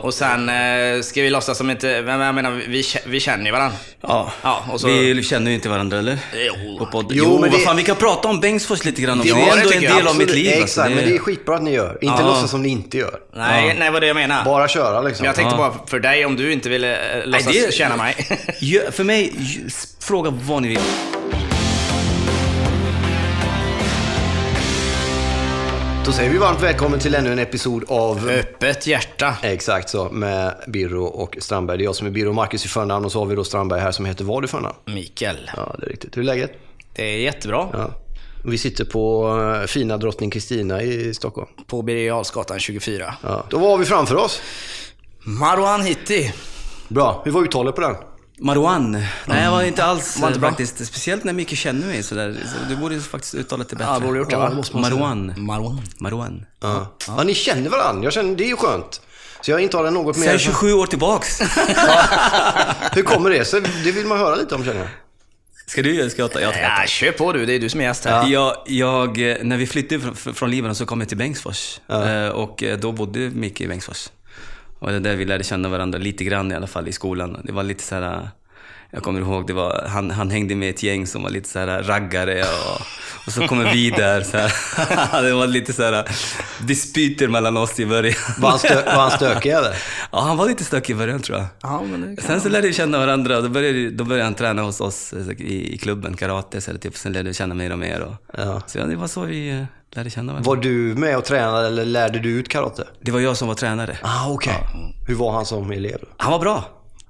Och sen eh, ska vi låtsas som inte... Men jag menar, vi, vi känner ju varandra. Ja. Ja, och så- Vi känner ju inte varandra, eller? Jo. På. Jo, Jo, men vad det- fan, vi kan prata om Bengtsfors lite grann också. Ja, det är det ändå en tycker jag del av mitt liv. Exakt, alltså. men det är skitbra att ni gör. Inte Ja. låtsas som ni inte gör. Nej, nej, vad det jag menar. Bara köra liksom. Men jag tänkte Ja. bara för dig, om du inte ville eh, låtsas det- känna mig. För mig, fråga vad ni vill. Då säger vi varmt välkommen till ännu en episod av Öppet hjärta. Exakt så, med Birro och Strandberg. Det är jag som är Birro, Marcus i förnamn och så har vi då Strandberg här som heter vad i förnamn? Mikael. Ja, det är riktigt. Hur är läget? Det är jättebra. Ja. Vi sitter på eh, fina drottning Kristina i Stockholm. På Birger Jarlsgatan 24. Ja. Då var vi framför oss. Marwan Hitti. Bra. Hur var uttalet på den? Marwan. Nej, jag var inte alls Var inte bra. faktiskt. Speciellt när Micke känner mig sådär. Så du borde faktiskt uttala det bättre. Ja, borde gjort det, va? Marwan. Marwan. Marwan. Ja. ja, ni känner varandra. Jag känner, det är ju skönt. Så jag intalar något mer... Sen 27 år tillbaks. Hur kommer det sig? Det vill man höra lite om känner jag. Ska du ska jag ta? Jag tar. Ja, kör på du. Det är du som är gäst här. Jag, jag, när vi flyttade från, från Libanon så kom jag till Bengtsfors. Eh, Och eh, då bodde Micke i Bengtsfors. Och det är där vi lärde känna varandra lite grann i alla fall i skolan. Det var lite så här... Jag kommer ihåg, det var, han, han hängde med ett gäng som var lite så här raggare och, och så kommer vi där. Så här. Det var lite så här dispyter mellan oss i början. Var han, stö, var han stökig eller? Ja, han var lite stökig i början tror jag. Ja. Sen så lärde vi känna varandra och då började, då började han träna hos oss eh, i, i klubben, karate. Så det, typ, sen lärde vi känna mer och mer. Och, Ja. Så ja, det var så vi eh, lärde känna varandra. Var du med och tränade eller lärde du ut karate? Det var jag som var tränare. Ah, okej. Hur var han som elev? Han var bra.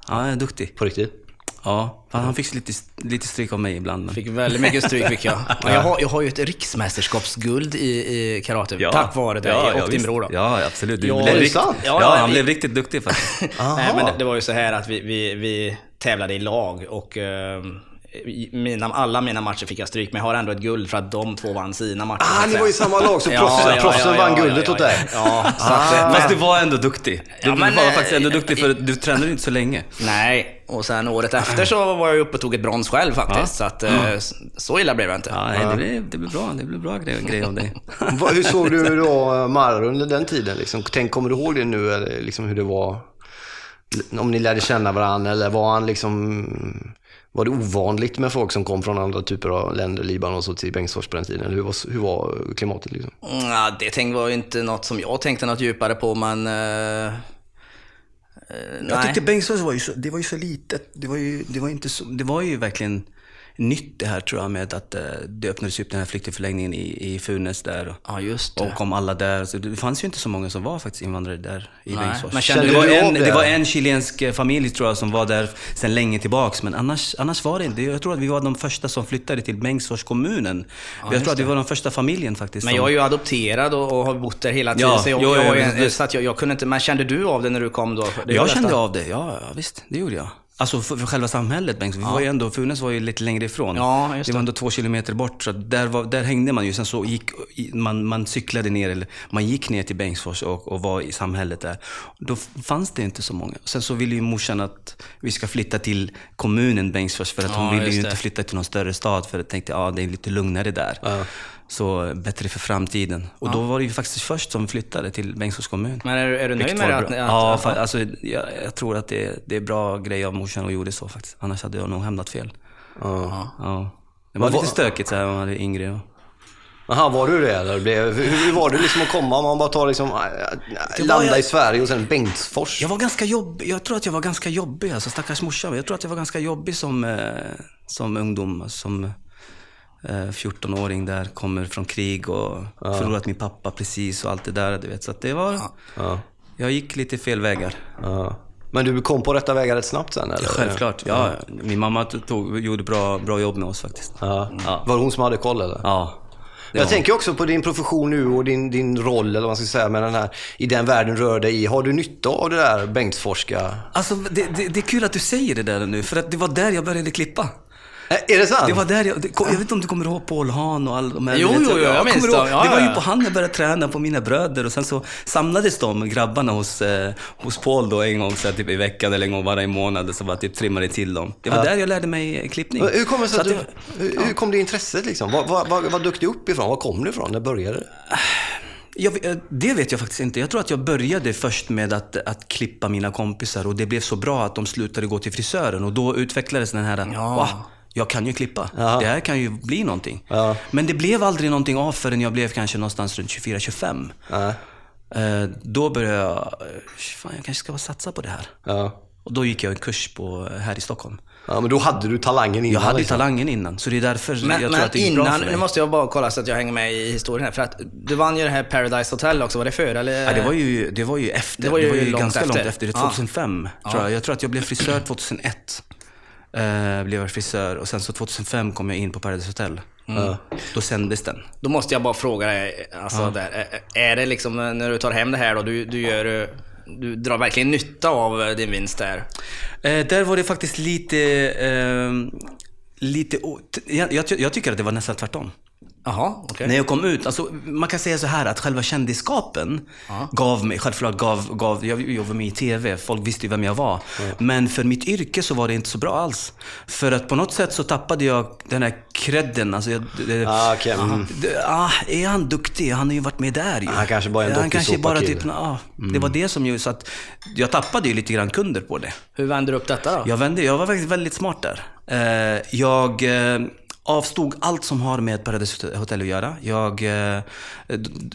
Han är duktig. På riktigt? Ja, han fick lite, lite stryk av mig ibland. Men... Fick väldigt mycket stryk fick jag. Men jag har, jag har ju ett riksmästerskapsguld i, i karate. Tack vare dig och din bror då. Ja, absolut. Du Ja, blev rikt... Ja, Ja, ja, han blev riktigt duktig faktiskt. Nej, men det, det var ju så här att vi, vi, vi tävlade i lag och eh, mina, alla mina matcher fick jag stryk, men jag har ändå ett guld för att de två vann sina matcher. Ah, ni var i samma lag, så proffsen, proffsen vann guldet åt dig? Ja, eh, Fast du var ändå duktig. Du Ja, men, var eh, faktiskt ändå duktig för du tränade inte så länge. Nej, och sen året efter så var jag uppe och tog ett brons själv faktiskt. Så att eh, s- så illa blev jag inte. Ja, nej, det, blev, det blev bra. Det blev bra grej, grej av dig. Hur såg du då eh, Marr under den tiden? Liksom? Tänk, kommer du ihåg det nu, eller liksom hur det var? Om ni lärde känna varandra, eller var han liksom... Var det ovanligt med folk som kom från andra typer av länder, Libanon och så till Bengtsfors på den tiden? Hur var, hur var klimatet liksom? Mm, Ja, det tänk var ju inte något som jag tänkte något djupare på, men... eh, Jag nej. tyckte Bengtsfors var ju så, det var ju så litet. Det var ju, det var inte så, det var ju verkligen nytt det här tror jag med att eh, det öppnades upp den här flyktingförläggningen i, i Funäs där. Och, Ja, just det. och kom alla där. Så det fanns ju inte så många som var faktiskt invandrare där i. Bengtsfors. Men kände det, var en, det? det var en chilensk eh, familj tror jag som var där sedan länge tillbaks. Men annars, annars var det inte. Jag tror att vi var de första som flyttade till Bengtsfors kommunen. jag tror att vi var de första familjen faktiskt. Men som, jag är ju adopterad och, och har bott där hela tiden. Ja, så jag, jo, jag, jag, så att jag, jag kunde inte... Men kände du av det när du kom då? Det jag kände nästan- av det, ja, ja visst. Det gjorde jag. Alltså för, för själva samhället Bengtsfors. Vi var ju ändå, Funäs var ju lite längre ifrån. Ja, just det var ändå två kilometer bort. Så att där, var, där hängde man ju. Sen så gick man, man cyklade ner, eller man gick ner till Bengtsfors och, och var i samhället där. Då fanns det inte så många. Sen så ville ju morsan att vi ska flytta till kommunen Bengtsfors. För att Ja, hon ville ju just inte det. flytta till någon större stad. För jag tänkte, ja det är lite lugnare där. Så bättre för framtiden. Och då var det ju faktiskt först som flyttade till Bengtsfors kommun. Men är, är du nöjd med det? var Att, att, ja, att, fa- alltså, jag, jag tror att det, det är bra grej av morsan och gjorde så faktiskt. Annars hade jag nog hamnat fel. Ja. Ja. Det var Men vad- lite stökigt så här när man var yngre. Och... Jaha, var du det eller? Blev, hur, var det liksom att komma? Om man bara tar liksom, äh, var landa jag- i Sverige och sen Bengtsfors? Jag var ganska jobbig. Jag tror att jag var ganska jobbig, alltså stackars morsan. Jag tror att jag var ganska jobbig som, eh, som ungdom. Som 14-åring där, kommer från krig och förlorat min pappa precis och allt det där. Du vet. Så det var... Ja. Jag gick lite fel vägar. Ja. Men du kom på rätta vägar rätt snabbt sen eller? Självklart. Ja, min mamma tog, gjorde bra, bra jobb med oss faktiskt. Ja. Var det hon som hade koll eller? Ja. Jag tänker också på din profession nu och din, din roll, eller vad man ska säga, med den här, i den världen du rör dig i. Har du nytta av det där Bengtsforska? Alltså, det, det, det är kul att du säger det där nu, för att det var där jag började klippa. Ä- Är det sant? Det var där jag, det, jag vet inte om du kommer ihåg Paul Hahn och alla de här. Jo, jo, jo, jag minns kommer ihåg. Ja, Det var ja, ju ja. på han jag började träna, på mina bröder. Och sen så samlades de, grabbarna, hos, eh, hos Paul då en gång så här, typ i veckan eller en gång varje månad. Så bara typ trimmade till dem. Det var där jag lärde mig eh, klippning. Men Hur kommer det sig Så att du, hur, hur kom det intresset liksom? Var, var, var, var dök det upp ifrån? Var kom det ifrån? När började det? Jag, eh, det vet jag faktiskt inte. Jag tror att jag började först med att, att klippa mina kompisar och det blev så bra att de slutade gå till frisören och då utvecklades den här, Ja. va? Jag kan ju klippa. Ja. Det här kan ju bli någonting. Ja. Men det blev aldrig någonting av förrän jag blev kanske någonstans runt 24-25. Nej. Eh, då började jag, eh, fan jag kanske ska bara satsa på det här. Ja. Och då gick jag en kurs på, här i Stockholm. ja, men då hade du talangen innan Jag hade liksom. talangen innan, så det är därför Men, jag tror men att det gick bra innan, för mig. nu måste jag bara kolla så att jag hänger med i historien här. För att du vann ju det här Paradise Hotel också, var det före eller? Ja, det, var ju, det var ju efter. Det var ju långt ganska efter. långt efter. Det Ja. 2005 tror jag. Jag tror att jag blev frisör 2001. Eh, blev jag frisör och sen så 2005 kom jag in på Paradise Hotel. Då sändes den. Då måste jag bara fråga dig, alltså där, är- det liksom när du tar hem det här då, du, du gör eh, du drar verkligen nytta av eh, din vinst där? Eh, där var det faktiskt lite... Eh, lite jag, jag tycker att det var nästan tvärtom. Jaha, okej. När jag kom ut, alltså, man kan säga så här att själva kändisskapen gav mig, självklart gav, gav, jag jobbade med i TV, folk visste ju vem jag var. Men för mitt yrke så var det inte så bra alls. För att på något sätt så tappade jag den här credden. Alltså jag, det, Ah, okej. Mm. det, ah, är han duktig? Han har ju varit med där ju. Han kanske bara är en Han kanske bara typ, ah, Det var det som gjorde så att jag tappade ju lite grann kunder på det. Hur vände du upp detta då? Jag vände, jag var faktiskt väldigt smart där. Eh, jag eh, avstod allt som har med Paradise Hotel att göra. Jag, eh,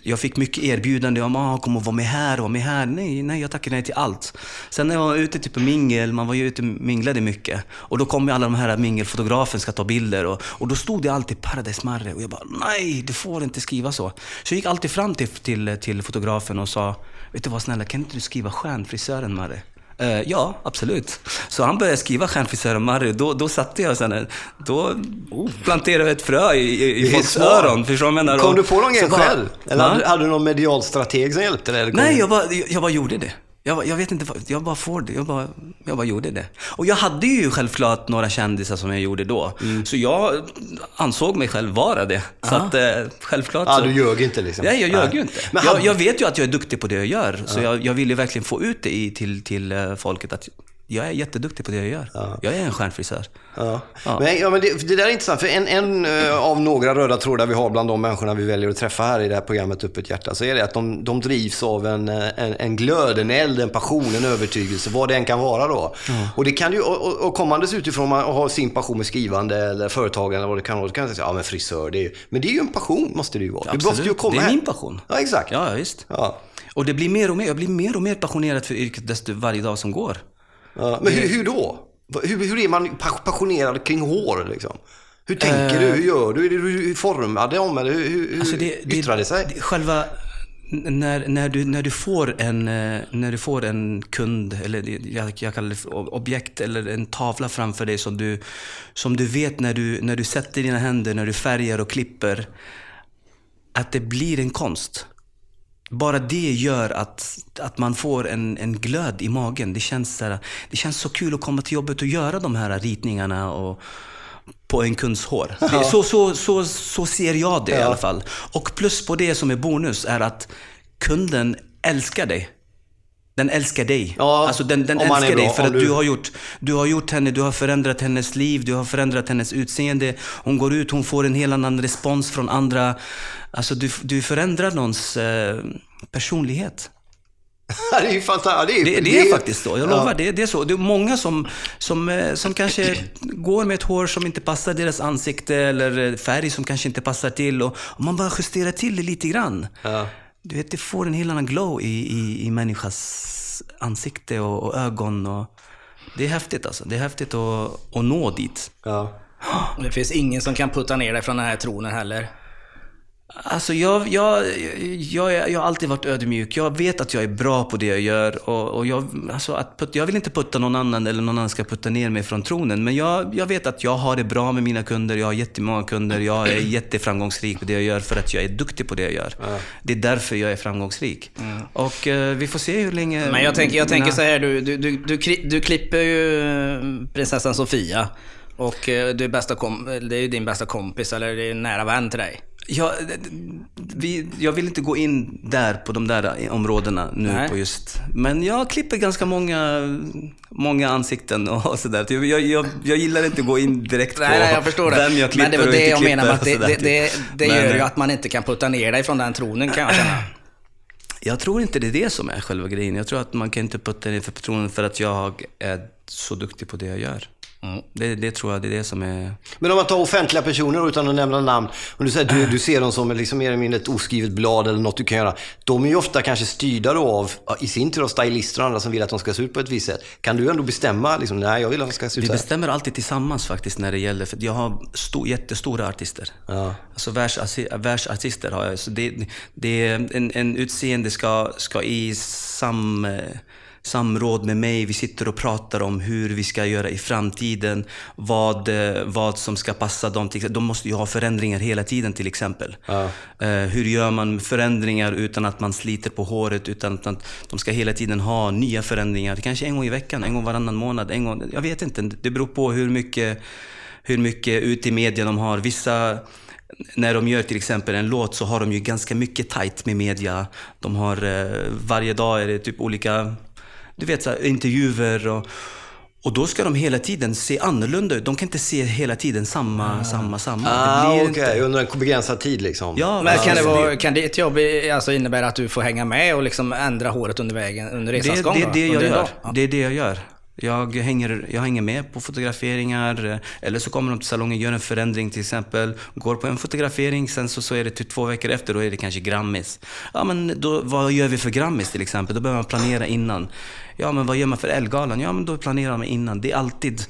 jag fick mycket erbjudanden om ah, att komma och vara med här och med här. Nej, nej, jag tackade nej till allt. Sen när jag var ute typ på mingel, man var ju ute och minglade mycket. Och då kom ju alla de här mingelfotografen ska ta bilder och, och då stod det alltid Paradise Marre och jag bara nej, du får inte skriva så. Så jag gick alltid fram till, till, till fotografen och sa, vet du vad snälla, kan inte du skriva stjärnfrisören Marre? Eh, ja, absolut. Så han började skriva Stjärnfrisören Marry. Då, då satte jag sen, då planterade jag ett frö i, i, i folks öron. Förstår du vad jag menar? Kom du på någon grej själv? Eller hade, hade du någon medial strateg som hjälpte dig? Nej, jag bara, jag, jag bara gjorde det. Jag, jag vet inte, jag bara får det. Jag bara, jag bara gjorde det. Och jag hade ju självklart några kändisar som jag gjorde då. Mm. Så jag ansåg mig själv vara det. Så att eh, självklart Ja, så... du ljög inte liksom? Nej, jag ljög ju inte. Men jag, hade- jag vet ju att jag är duktig på det jag gör. Så jag, jag vill ju verkligen få ut det i, till, till eh, folket att jag är jätteduktig på det jag gör. Jag är en stjärnfrisör. Ja. Ja. Men, ja, men det, det där är intressant, för en, en eh, av några röda trådar vi har bland de människorna vi väljer att träffa här i det här programmet Öppet hjärta, så är det att de, de drivs av en, eh, en, en glöd, en eld, en passion, en övertygelse, vad det än kan vara då. Och det kan ju, och, och, kommandes utifrån man har sin passion med skrivande eller företagande eller vad det kan vara, då kan man säga, ja men frisör, det är ju, men det är ju en passion måste det ju vara. Det måste ju komma det är min passion. Ja, exakt. Ja, ja, visst. Ja. Och det blir mer och mer, jag blir mer och mer passionerad för yrket desto varje dag som går. Ja, men hur, hur då? Hur, hur är man pa- passionerad kring hår liksom? Hur tänker du? Hur gör du? Är det du formar dem eller hur, hur Alltså yttrar det sig? det- Själva, när, när, du, när, du får en, eh, när du får en kund, eller det- jag, jag kallar det objekt, eller en tavla framför dig som du, som du vet när du, när du sätter dina händer, när du färgar och klipper, att det blir en konst. Bara det gör att, att man får en, en glöd i magen. Det känns, så här, det känns så kul att komma till jobbet och göra de här ritningarna och, på en kunds hår. Så, så, så, så ser jag det i alla fall. Och plus på det som är bonus är att kunden älskar dig. Den älskar dig. Ja, alltså den, den älskar dig för att du- du har, gjort, du har gjort henne, du har förändrat hennes liv, du har förändrat hennes utseende. Hon går ut, hon får en helt annan respons från andra. Alltså du, du förändrar någons eh, personlighet. det är ju fantastiskt. Ja, Det, det är faktiskt så, jag Ja. lovar. Det, det är så. Det är många som, som, eh, som kanske går med ett hår som inte passar deras ansikte eller färg som kanske inte passar till. Och, och man bara justerar till det lite grann. Ja. Du vet, det får en helt annan glow i, i, i människas ansikte och, och ögon. Och, det är häftigt alltså. Det är häftigt att, att nå dit. Ja. Det finns ingen som kan putta ner dig från den här tronen heller. Alltså jag, jag, jag, jag har alltid varit ödmjuk. Jag vet att jag är bra på det jag gör. Och, och jag, alltså att put, jag vill inte putta någon annan eller någon annan ska putta ner mig från tronen. Men jag, jag vet att jag har det bra med mina kunder. Jag har jättemånga kunder. Jag är jätteframgångsrik på det jag gör för att jag är duktig på det jag gör. Det är därför jag är framgångsrik. Och eh, vi får se hur länge... Men jag tänker, jag tänker mina- så här, du, du, du, du, du klipper ju eh, prinsessan Sofia. Och eh, du är bästa kom, det är ju din bästa kompis, eller det är en nära vän till dig. Ja, vi, jag vill inte gå in där på de där områdena nu Nej. på just... Men jag klipper ganska många, många ansikten och sådär. Jag, jag, jag, gillar inte att gå in direkt på Nej, nej, jag vem jag klipper Men det var och det inte jag klipper menar att och det, det, typ. det, det Men, gör ju att man inte kan putta ner dig från den tronen kan jag känna. Jag tror inte det är det som är själva grejen. Jag tror att man kan inte putta ner för personen för att jag är så duktig på det jag gör. Mm. Det, det tror jag det är det som är... Men om man tar offentliga personer utan att nämna namn. Om du säger du, du ser dem som liksom mer eller mindre ett oskrivet blad eller något du kan göra. De är ju ofta kanske styrda då av, i sin tur av stylister och andra som vill att de ska se ut på ett visst sätt. Kan du ändå bestämma, liksom, nej jag vill att de ska se ut Vi bestämmer alltid tillsammans faktiskt när det gäller, för jag har sto, jättestora artister. Ja. Alltså världsarti- världsartister har jag. Så det, det en, en utseende ska, ska i sam, samråd med mig, vi sitter och pratar om hur vi ska göra i framtiden, vad, eh, vad som ska passa dem. De måste ju ha förändringar hela tiden till exempel. Ja. Eh, hur gör man förändringar utan att man sliter på håret, utan att de ska hela tiden ha nya förändringar. Kanske en gång i veckan, en gång varannan månad, en gång, jag vet inte. Det beror på hur mycket, hur mycket ute i media de har. Vissa när de gör till exempel en låt så har de ju ganska mycket tight med media. De har, eh, varje dag är det typ olika, du vet så här, intervjuer och, och då ska de hela tiden se annorlunda ut. De kan inte se hela tiden samma, samma, samma. Ah, det inte... Under en begränsad tid liksom. Ja, Men kan, det vara, kan ditt jobb alltså innebära att du får hänga med och liksom ändra håret under vägen, under resans det, gång? det, då? det, jag gör. Ja. det är det jag gör. Jag hänger, jag hänger med på fotograferingar, eh, eller så kommer de till salongen, gör en förändring till exempel, går på en fotografering, sen så, så är det typ två veckor efter, då är det kanske Grammis. Ja men då, vad gör vi för Grammis till exempel? Då behöver man planera innan. Ja men vad gör man för Elgalan? Ja men då planerar man innan. Det är alltid,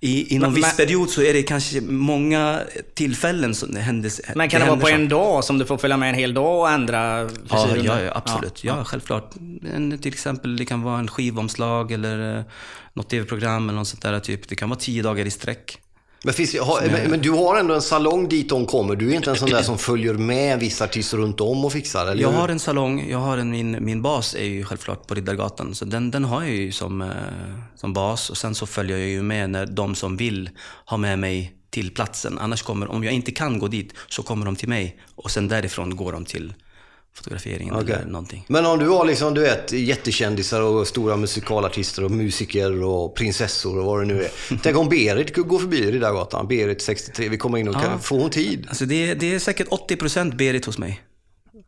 i, inom Men- viss period så är det kanske många tillfällen som det händer. Men kan det, vara händer på en dag som du får följa med en hel dag och ändra Ja, frisyren? ja, ja, absolut. Ja, självklart. En, till exempel, det kan vara en skivomslag eller eh, något tv-program eller något sånt där. Typ. Det kan vara tio dagar i sträck. Men, finns, har, men, men du har ändå en salong dit de kommer. Du är inte en sån där som följer med vissa artister runt om och fixar, eller Jag hur? har en salong, jag har en, min, min bas är ju självklart på Riddargatan. Så den, den har jag ju som, eh, som bas. Och sen så följer jag ju med när de som vill ha med mig till platsen. Annars kommer, om jag inte kan gå dit, så kommer de till mig. Och sen därifrån går de till fotograferingen Okej. eller någonting. Men om du har liksom, du vet, jättekändisar och stora musikalartister och musiker och prinsessor och vad det nu är. Tänk om Berit går förbi Riddargatan, Berit 63, vi kommer in och kan, får hon tid? Alltså det, det är säkert 80% Berit hos mig.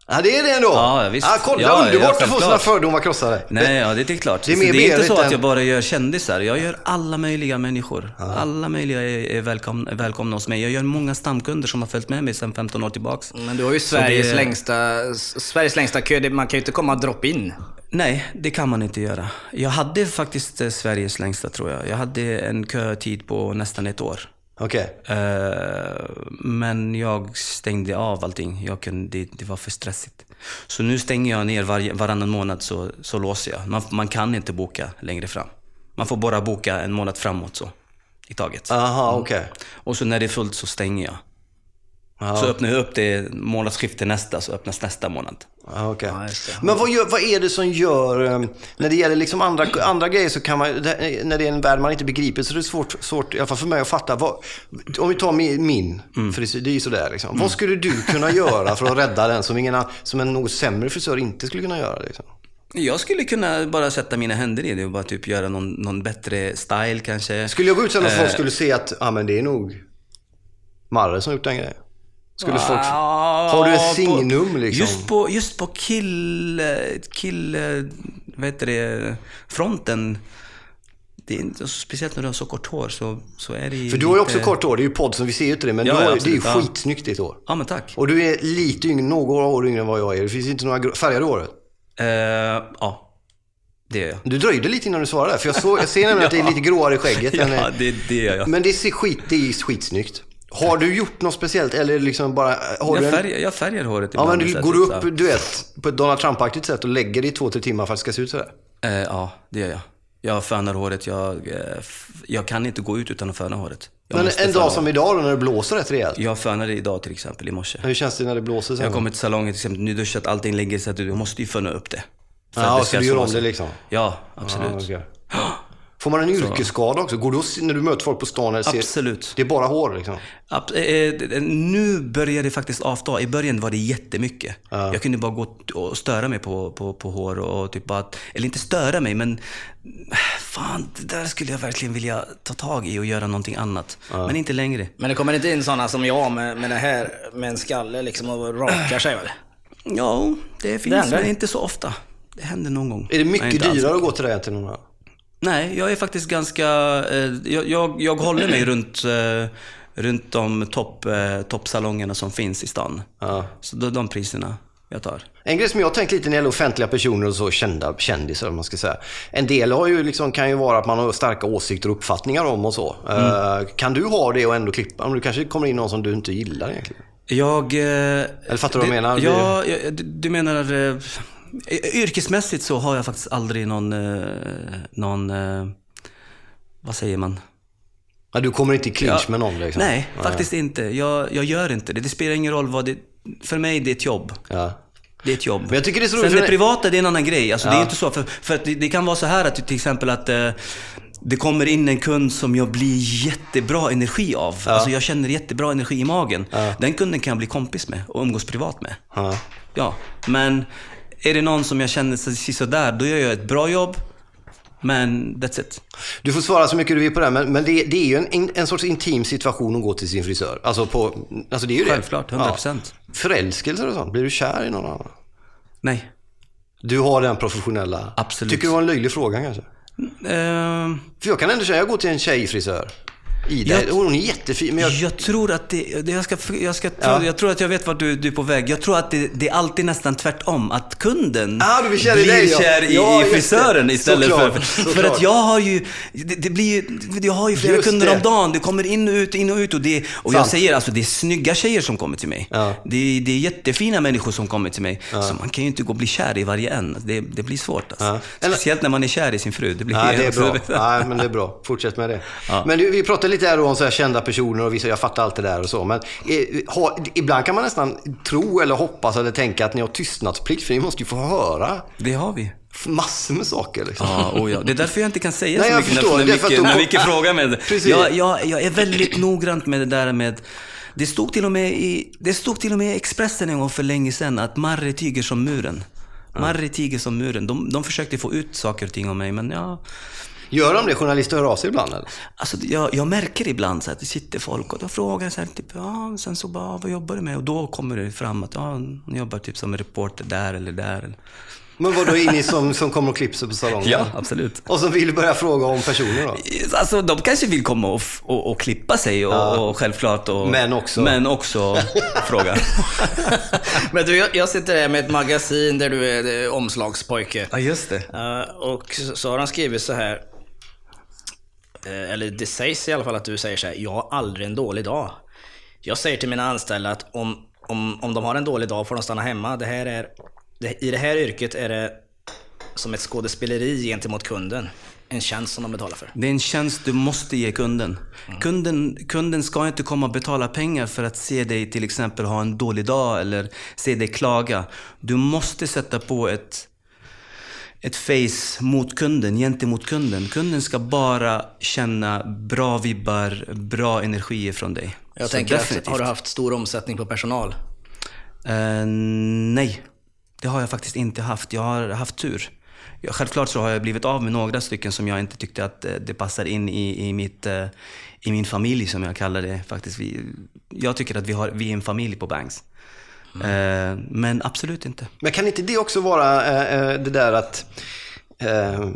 Ja, det är det ändå? Ja, visst. Ja, kolla, Ja, underbart ja, att få sina fördomar krossade. Nej, ja, det är klart. Det är Så mer det är inte så att jag bara gör kändisar. Jag gör alla möjliga människor. Alla möjliga är, välkomna, är välkomna hos mig. Jag gör många stamkunder som har följt med mig sedan 15 år tillbaks. Men du har ju Sveriges, det- längsta, Sveriges längsta kö. Man kan ju inte komma drop-in. Nej, det kan man inte göra. Jag hade faktiskt eh, Sveriges längsta tror jag. Jag hade en kötid på nästan ett år. Okej. Eh, men jag stängde av allting. Jag kunde, det, det var för stressigt. Så nu stänger jag ner varje, varannan månad så, så låser jag. Man, man kan inte boka längre fram. Man får bara boka en månad framåt så. I taget. Aha, okej. Och så när det är fullt så stänger jag. Ja. Så öppnar jag upp det månadsskifte nästa, så öppnas nästa månad. Ja, just det. Men vad, gör, vad är det som gör, eh, när det gäller liksom andra, andra grejer så kan man, när det är en värld man inte begriper så är det svårt, svårt i alla fall för mig att fatta. Vad, om vi tar min, min Mm. frisyr, det är ju sådär liksom. Vad skulle du kunna göra för att rädda den som, ingen, som en något sämre frisör inte skulle kunna göra? Liksom? Jag skulle kunna bara sätta mina händer i det och bara typ göra någon, någon bättre style kanske. Skulle jag gå ut sen och folk Eh. skulle se att, ja men det är nog Marre som gjort den grejen? Skulle folk, Ah, har du ett på- signum liksom? Just på, just på kill, kill, vad heter det, fronten. Det är inte, speciellt när du har så kort hår så, så är det För du har ju också lite- kort hår, det är ju podd som vi ser ju inte det, men Ja, du har, ja, det är ju ja. skitsnyggt ditt hår. Ja men tack. Och du är lite yngre, några år yngre än vad jag är. Det finns inte några gr- färgade håret. Eh, ja, det gör jag. Du dröjde lite innan du svarade för jag, såg, jag ser nämligen att det är lite gråare i skägget. än, Ja, det, det gör jag. Men det ser skit, det är skitsnyggt. Har du gjort något speciellt eller liksom bara... Har du Jag en, färgar, jag färgar håret ja, men ibland, du går typ upp, så du vet, på ett Donald Trump-aktigt sätt och lägger det i två, tre timmar för att det ska se ut sådär. Eh, ja, det gör jag. Jag fönar håret. Jag, eh, jag kan inte gå ut utan att föna håret. Jag Men en dag som håret. idag då, när det blåser rätt rejält. Jag fönade idag till exempel i morse. Hur känns det när det blåser sen? Jag kommer till salongen till exempel, nyduschat, allting ligger så att du måste ju föna upp det. Ja, det så du gör om det liksom? Ja, absolut. Ja, okej. Får man en yrkesskada också? Går du och, när du möter folk på stan? Eller ser, Absolut. Det är bara hår liksom? Ab- eh, eh, nu börjar det faktiskt avta. I början var det jättemycket. Jag kunde bara gå och störa mig på, på, på hår och typ bara, att- eller inte störa mig men fan, det där skulle jag verkligen vilja ta tag i och göra någonting annat. Men inte längre. Men det kommer inte in sådana som jag med, med det här, med en skalle liksom och rakar sig väl? Ja, det finns händer. men inte så ofta. Det händer någon gång. Är det mycket dyrare att gå till det än till någon annan? Nej, jag är faktiskt ganska... Eh, jag, jag, jag håller mig runt, eh, runt de topp, eh, toppsalongerna som finns i stan. Ja. Så det är de priserna jag tar. En grej som jag har tänkt lite när det gäller offentliga personer och så kända kändisar, om man ska säga. En del har ju liksom, kan ju vara att man har starka åsikter och uppfattningar om och så. Eh, kan du ha det och ändå klippa? Om du kanske kommer in någon som du inte gillar egentligen? Jag... Eller fattar du vad jag menar? Ja, du menar... eh, yrkesmässigt så har jag faktiskt aldrig någon... eh, någon eh, vad säger man? Ja, du kommer inte i clinch Ja. med någon liksom? Nej, faktiskt inte. Jag, jag gör inte det. Det spelar ingen roll vad det... För mig det är ett jobb. Ja. Det är ett jobb. Men jag tycker det är så Sen det privata, det är en annan grej. Alltså, Det är Ja. inte så. För, för att det, det kan vara så här att till exempel att eh, det kommer in en kund som jag blir jättebra energi av. Alltså jag känner jättebra energi i magen. Den kunden kan jag bli kompis med och umgås privat med. Ja. Ja, men är det någon som jag känner sig sådär, då gör jag ett bra jobb. Men that's it. Du får svara så mycket du vill på det, men, men det, det är ju en, en sorts intim situation att gå till sin frisör. Alltså, på, alltså det är ju det. Självklart, 100%. Ja. Förälskelser och sånt, blir du kär i någon annan? Nej. Du har den professionella... Absolut. Tycker du det var en löjlig fråga kanske? Ehm, För jag kan ändå säga, jag går till en tjejfrisör. Ida, Jag- hon är jättefin, men jag... Jag tror att det, jag, ska, jag, ska tro, Ja. jag tror att jag vet vart du, du är på väg. Jag tror att det, det är alltid nästan tvärtom. Att kunden Ah, du blir kär i blir dig, ja. kär i, Ja, i just det. frisören istället Såklart, för... För såklart. att jag har ju, det, det blir ju, jag har ju flera Just kunder det. om dagen. Det kommer in och ut, in och ut. Och, det, och jag säger alltså, det är snygga tjejer som kommer till mig. Ja. Det, är- det är jättefina människor som kommer till mig. Så man kan ju inte gå och bli kär i varje en. Det, det blir svårt alltså. Ja. Speciellt när man är kär i sin fru. Det blir Nej, det är bra. Nej, men det är bra. Fortsätt med det. Ja. Men du, vi pratade lite här om så här kända personer och vissa, jag fattar allt det där och så. Men eh, ha, ibland kan man nästan tro eller hoppas eller tänka att ni har tystnadsplikt för ni måste ju få höra Det har vi. massor med saker. Liksom. Ja, oh ja. Det är därför jag inte kan säga Nej, så mycket förstår. när, när, Micke, när Micke frågar mig. Jag, jag, jag är väldigt noggrant med det där med... Det stod till och med i, det stod till och med i Expressen en gång för länge sedan att Marre tiger som muren. Marre tiger som muren. De, de försökte få ut saker och ting om mig, men ja... Gör de det? Journalister hör av sig ibland eller? Alltså, jag, jag märker ibland så att det sitter folk och då frågar så här, typ, ja, sen så bara, vad jobbar du med? Och då kommer det fram att, ja, hon jobbar typ som reporter där eller där. Men vad då är ni som, som kommer och klipper på salongen? Ja, absolut. Och som vill börja fråga om personer då? Alltså, de kanske vill komma och, och, och klippa sig och, och självklart. Och, Men också. Men också fråga. Men du, jag, jag sitter här med ett magasin där du är omslagspojke. Ja, just det. Och så så har han skrivit så här. Eh, eller det sägs i alla fall att du säger så här. Jag har aldrig en dålig dag. Jag säger till mina anställda att om, om, om de har en dålig dag får de stanna hemma. Det här är, det, I det här yrket är det som ett skådespeleri gentemot kunden. En tjänst som de betalar för. Det är en tjänst du måste ge kunden. kunden. Kunden ska inte komma och betala pengar för att se dig till exempel ha en dålig dag eller se dig klaga. Du måste sätta på ett, ett face mot kunden, gentemot kunden. Kunden ska bara känna bra vibbar, bra energier från dig. Jag Så tänker att, definitivt. har du haft stor omsättning på personal? Eh, nej, det har jag faktiskt inte haft. Jag har haft tur. Självklart så har jag blivit av med några stycken som jag inte tyckte att eh, det passar in i, i, mitt, eh, i min familj som jag kallar det. Faktiskt. Vi, jag tycker att vi, har, vi är en familj på Banks. Eh, men absolut inte. Men kan inte det också vara eh, eh, det där att eh,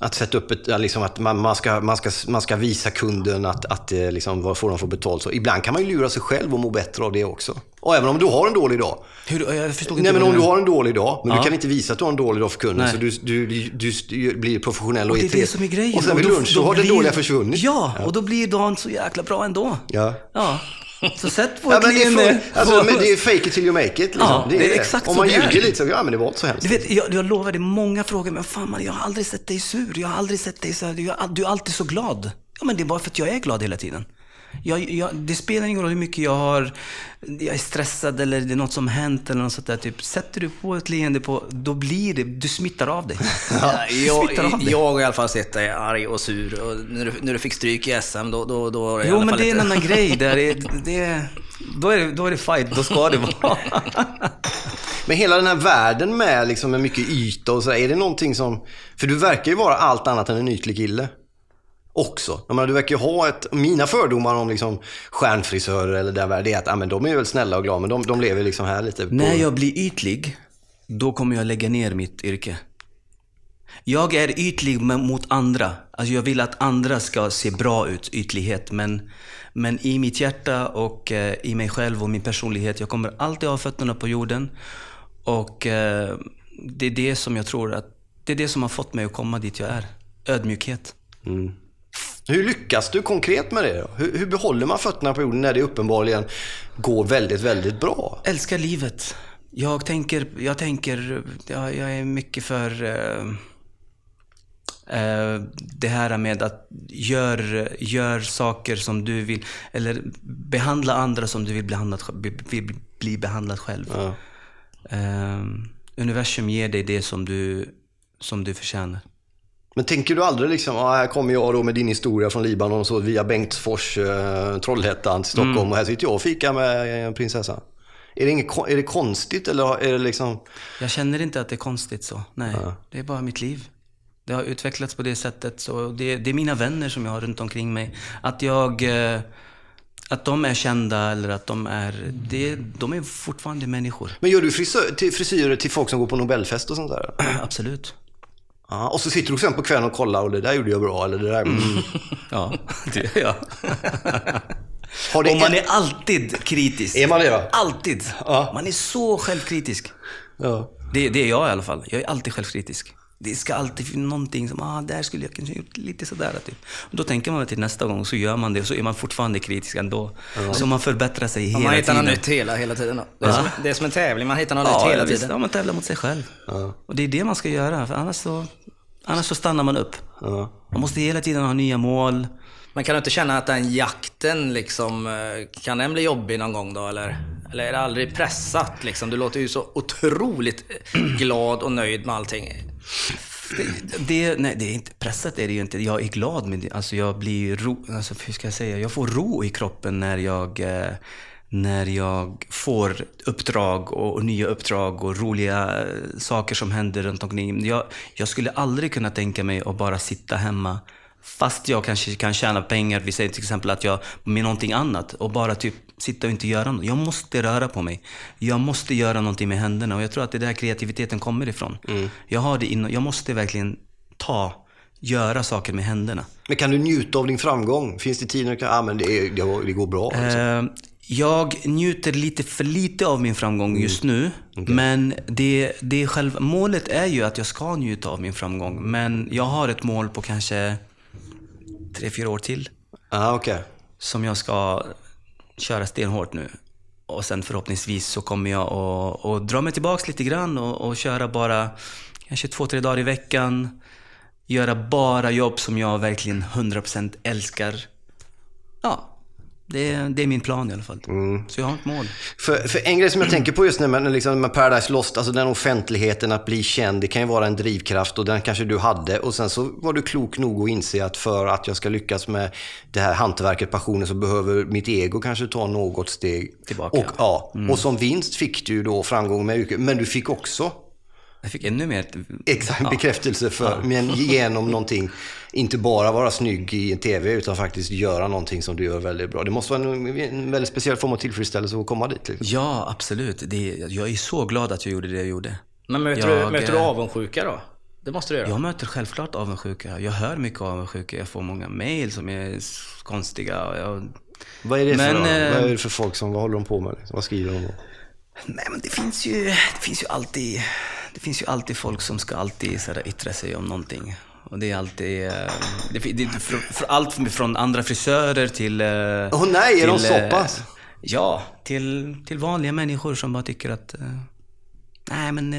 att sätta upp ett, ja, liksom att man, man, ska, man, ska, man ska visa kunden att, att eh, liksom, vad får de för betalt. Så ibland kan man ju lura sig själv och må bättre av det också. Och även om du har en dålig dag. Hur, jag förstod Nej inte men vad om du har en dålig dag, men Ja. du kan inte visa att du har en dålig dag för kunden. Nej. Så du, du, du, du blir professionell och, Och det är det som är grejen. Och sen vid lunch så har den blir- dåliga försvunnit. Ja, och då blir dagen så jäkla bra ändå. Ja. Ja. Så sätt på Ja, ett men det, är för, alltså, men det är fake it till you make it. Liksom. Ja, det är exakt Om man det är. ljuger lite så, ja men det var inte så hemskt. Du vet, jag, jag lovar dig, många frågar men fan man, jag har aldrig sett dig sur. Jag har aldrig sett dig så här, du, är- du är alltid så glad. Ja, men det är bara för att jag är glad hela tiden. Jag, jag, det spelar ingen roll hur mycket jag har, jag är stressad eller det är något som hänt eller något sånt där. Typ, sätter du på ett leende på, då blir det, du smittar av dig. Ja, jag, smittar av dig. jag har i alla fall sett dig arg och sur. Och när, du, när du fick stryk i SM, då, då, då var det i Jo, alla men fall det är en annan grej. Där det, det, då, är det, då är det fight, då ska det vara. Men hela den här världen med, liksom, med mycket yta och så, är det någonting som... För du verkar ju vara allt annat än en ytlig kille. Också. Jag menar, du verkar ju ha ett, mina fördomar om liksom stjärnfrisörer eller där, det är att ah, men de är väl snälla och glada, men de, de lever liksom här lite på... När jag blir ytlig, då kommer jag lägga ner mitt yrke. Jag är ytlig mot andra. Alltså jag vill att andra ska se bra ut, ytlighet. Men, men i mitt hjärta och eh, i mig själv och min personlighet, jag kommer alltid ha fötterna på jorden. Och eh, det är det som jag tror att, det är det som har fått mig att komma dit jag är. Ödmjukhet. Hur lyckas du konkret med det? Hur, hur behåller man fötterna på jorden när det uppenbarligen går väldigt, väldigt bra? Älskar livet. Jag tänker, jag tänker, jag, jag är mycket för eh, eh, det här med att gör, gör saker som du vill, eller behandla andra som du vill, behandlat, vill bli behandlad själv. Ja. Eh, universum ger dig det som du, som du förtjänar. Men tänker du aldrig liksom, ah, här kommer jag då med din historia från Libanon och så via Bengtsfors, eh, Trollhättan till Stockholm Mm. och här sitter jag och fikar med en prinsessa. Är det, inget, är det konstigt eller är det liksom... Jag känner inte att det är konstigt så. Nej, det är bara mitt liv. Det har utvecklats på det sättet. Så det, det är mina vänner som jag har runt omkring mig. Att jag... eh, Att de är kända eller att de är... Det, de är fortfarande människor. Men gör du frisör, till frisyrer till folk som går på Nobelfest och sånt där? Absolut. Ja, och så sitter du sen på kvällen och kollar och det där gjorde jag bra eller det där... Mm. Ja, det gör jag. Har Och man är alltid kritisk. Är man det va? Alltid. Ja. Man är så självkritisk. Ja. Det, det är jag i alla fall. Jag är alltid självkritisk. Det ska alltid finnas någonting som, ah, där skulle jag kanske gjort lite sådär. Typ. Och då tänker man till nästa gång, så gör man det och så är man fortfarande kritisk ändå. Så man förbättrar sig hela man hittar tiden. något nytt hela, hela tiden då. Det är, som, det är som en tävling, man hittar något Ja, nytt hela visst. tiden. Ja, man tävlar mot sig själv. Och det är det man ska göra, för annars så, annars så stannar man upp. Ja. Man måste hela tiden ha nya mål. Men kan du inte känna att den jakten liksom, eh, kan den bli jobbig någon gång då eller? Eller är det aldrig pressat liksom? Du låter ju så otroligt eh, glad och nöjd med allting. Det, det, nej, det är inte pressat är det ju inte. Jag är glad med det. Alltså jag blir ro, alltså hur ska jag säga? Jag får ro i kroppen när jag, eh, när jag får uppdrag och, och nya uppdrag och roliga eh, saker som händer runt omkring. Jag, jag skulle aldrig kunna tänka mig att bara sitta hemma Fast jag kanske kan tjäna pengar, vi säger till exempel att jag med någonting annat och bara typ sitta och inte göra något. Jag måste röra på mig. Jag måste göra någonting med händerna och jag tror att det är där kreativiteten kommer ifrån. Jag har det inom, jag måste verkligen ta, göra saker med händerna. Men kan du njuta av din framgång? Finns det tider när du kan, ah, men det, är, det, går- bra? Liksom. Eh, jag njuter lite för lite av min framgång just nu. Men det, det själv, målet är ju att jag ska njuta av min framgång. Men jag har ett mål på kanske tre, fyra år till. Ah, okej. som jag ska köra stenhårt nu. Och sen förhoppningsvis så kommer jag att, att dra mig tillbaks lite grann och, och köra bara kanske två, tre dagar i veckan. Göra bara jobb som jag verkligen 100% älskar. Ja, det, är- det är min plan i alla fall. Så jag har ett mål. För, för en grej som jag tänker på just nu med, liksom, med Paradise Lost, alltså den offentligheten att bli känd, det kan ju vara en drivkraft och den kanske du hade. Och sen så var du klok nog att inse att för att jag ska lyckas med det här hantverket, passionen, så behöver mitt ego kanske ta något steg Tillbaka, Och, ja. och som vinst fick du då framgång med yrket, men du fick också Jag fick ännu mer... exakt bekräftelse för, men genom någonting, inte bara vara snygg i en TV, utan faktiskt göra någonting som du gör väldigt bra. Det måste vara en, en väldigt speciell form av tillfredsställelse att komma dit. Liksom. Ja, absolut. Det, jag är så glad att jag gjorde det jag gjorde. Men möter, Jag, du, möter du eh, avundsjuka då? Det måste du göra. Jag möter självklart avundsjuka. Jag hör mycket avundsjuka. Jag får många mail som är konstiga. och Jag... Vad är det Men, för, eh, vad är det för folk som, vad håller de på med? Vad skriver de då? Nej men det finns ju, det finns ju alltid, det finns ju alltid folk som ska alltid så här, yttra sig om någonting. Och det är alltid, eh, det, det, för, för allt från andra frisörer till... eh, Åh nej, är de till, så eh, pass? Ja, till, till vanliga människor som bara tycker att, nej men,